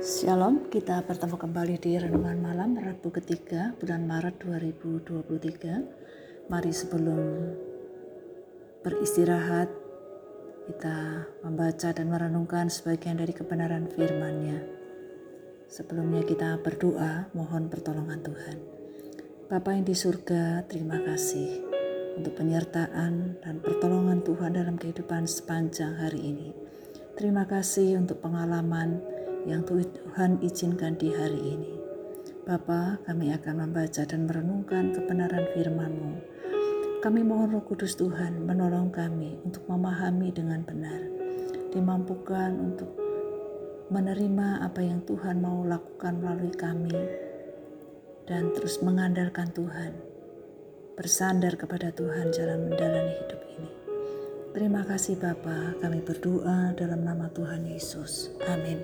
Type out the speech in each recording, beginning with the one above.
Shalom, kita bertemu kembali di Renungan Malam Rabu ketiga bulan Maret 2023. Mari sebelum beristirahat, kita membaca dan merenungkan sebagian dari kebenaran firman-Nya. Sebelumnya kita berdoa, mohon pertolongan Tuhan. Bapa yang di surga, terima kasih untuk penyertaan dan pertolongan Tuhan dalam kehidupan sepanjang hari ini. Terima kasih untuk pengalaman yang Tuhan izinkan di hari ini. Bapa, kami akan membaca dan merenungkan kebenaran firman-Mu. Kami mohon Roh Kudus Tuhan menolong kami untuk memahami dengan benar, dimampukan untuk menerima apa yang Tuhan mau lakukan melalui kami, dan terus mengandalkan Tuhan, bersandar kepada Tuhan jalan menjalani hidup ini. Terima kasih Bapa, kami berdoa dalam nama Tuhan Yesus. Amin.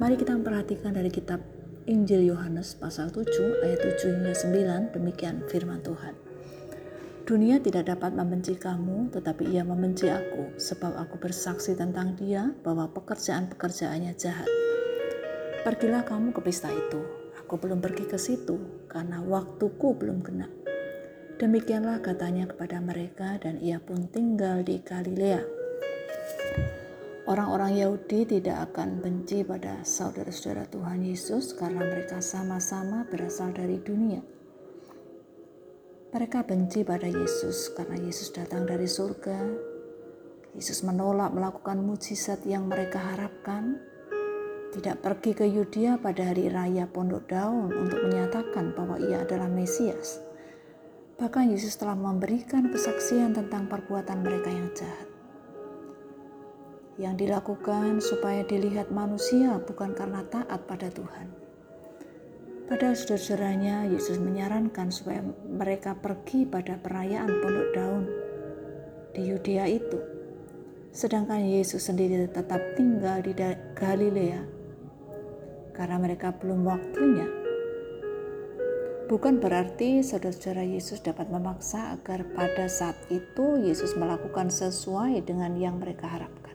Mari kita memperhatikan dari kitab Injil Yohanes pasal 7 ayat 7 hingga 9 demikian firman Tuhan. Dunia tidak dapat membenci kamu, tetapi ia membenci aku, sebab aku bersaksi tentang dia bahwa pekerjaan-pekerjaannya jahat. Pergilah kamu ke pesta itu. Aku belum pergi ke situ, karena waktuku belum kena. Demikianlah katanya kepada mereka, dan ia pun tinggal di Galilea Orang-orang Yahudi tidak akan benci pada saudara-saudara Tuhan Yesus karena mereka sama-sama berasal dari dunia. Mereka benci pada Yesus karena Yesus datang dari surga. Yesus menolak melakukan mujizat yang mereka harapkan. Tidak pergi ke Yudea pada hari raya Pondok Daun untuk menyatakan bahwa ia adalah Mesias. Bahkan Yesus telah memberikan kesaksian tentang perbuatan mereka yang jahat yang dilakukan supaya dilihat manusia bukan karena taat pada Tuhan. Pada saudara-saudaranya, Yesus menyarankan supaya mereka pergi pada perayaan pondok daun di Yudea itu. Sedangkan Yesus sendiri tetap tinggal di Galilea karena mereka belum waktunya. Bukan berarti saudara-saudara Yesus dapat memaksa agar pada saat itu Yesus melakukan sesuai dengan yang mereka harapkan.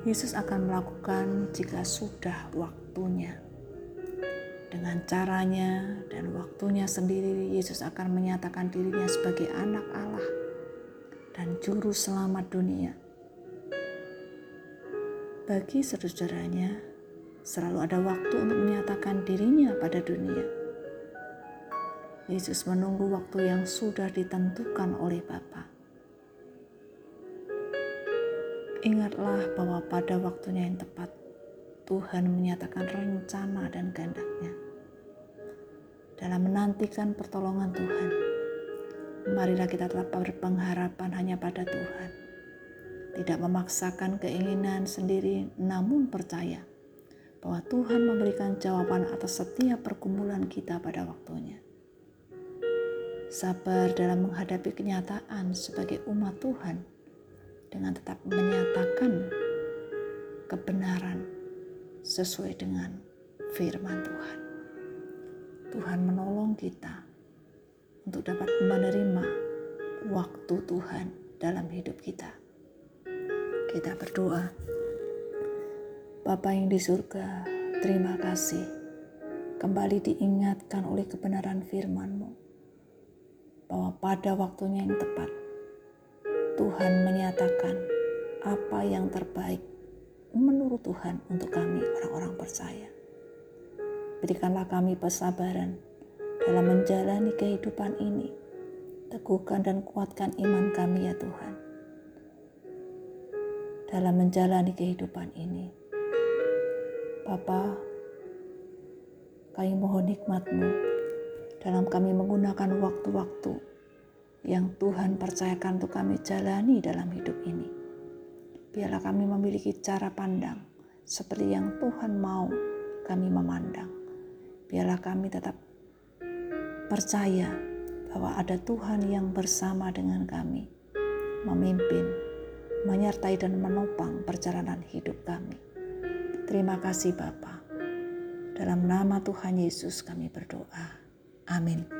Yesus akan melakukan jika sudah waktunya. Dengan caranya dan waktunya sendiri, Yesus akan menyatakan dirinya sebagai anak Allah dan juru selamat dunia. Bagi saudaranya, selalu ada waktu untuk menyatakan dirinya pada dunia. Yesus menunggu waktu yang sudah ditentukan oleh Bapa. Ingatlah bahwa pada waktunya yang tepat, Tuhan menyatakan rencana dan kehendaknya. Dalam menantikan pertolongan Tuhan, marilah kita tetap berpengharapan hanya pada Tuhan. Tidak memaksakan keinginan sendiri, namun percaya bahwa Tuhan memberikan jawaban atas setiap pergumulan kita pada waktunya. Sabar dalam menghadapi kenyataan sebagai umat Tuhan dengan tetap menyatakan kebenaran sesuai dengan firman Tuhan. Tuhan menolong kita untuk dapat menerima waktu Tuhan dalam hidup kita. Kita berdoa. Bapa yang di surga, terima kasih kembali diingatkan oleh kebenaran firman-Mu bahwa pada waktunya yang tepat Tuhan menyatakan apa yang terbaik menurut Tuhan untuk kami orang-orang percaya. Berikanlah kami kesabaran dalam menjalani kehidupan ini. Teguhkan dan kuatkan iman kami ya Tuhan. Dalam menjalani kehidupan ini. Bapa, kami mohon hikmat-Mu dalam kami menggunakan waktu-waktu yang Tuhan percayakan untuk kami jalani dalam hidup ini. Biarlah kami memiliki cara pandang seperti yang Tuhan mau kami memandang. Biarlah kami tetap percaya bahwa ada Tuhan yang bersama dengan kami, memimpin, menyertai dan menopang perjalanan hidup kami. Terima kasih Bapa. Dalam nama Tuhan Yesus kami berdoa. Amin.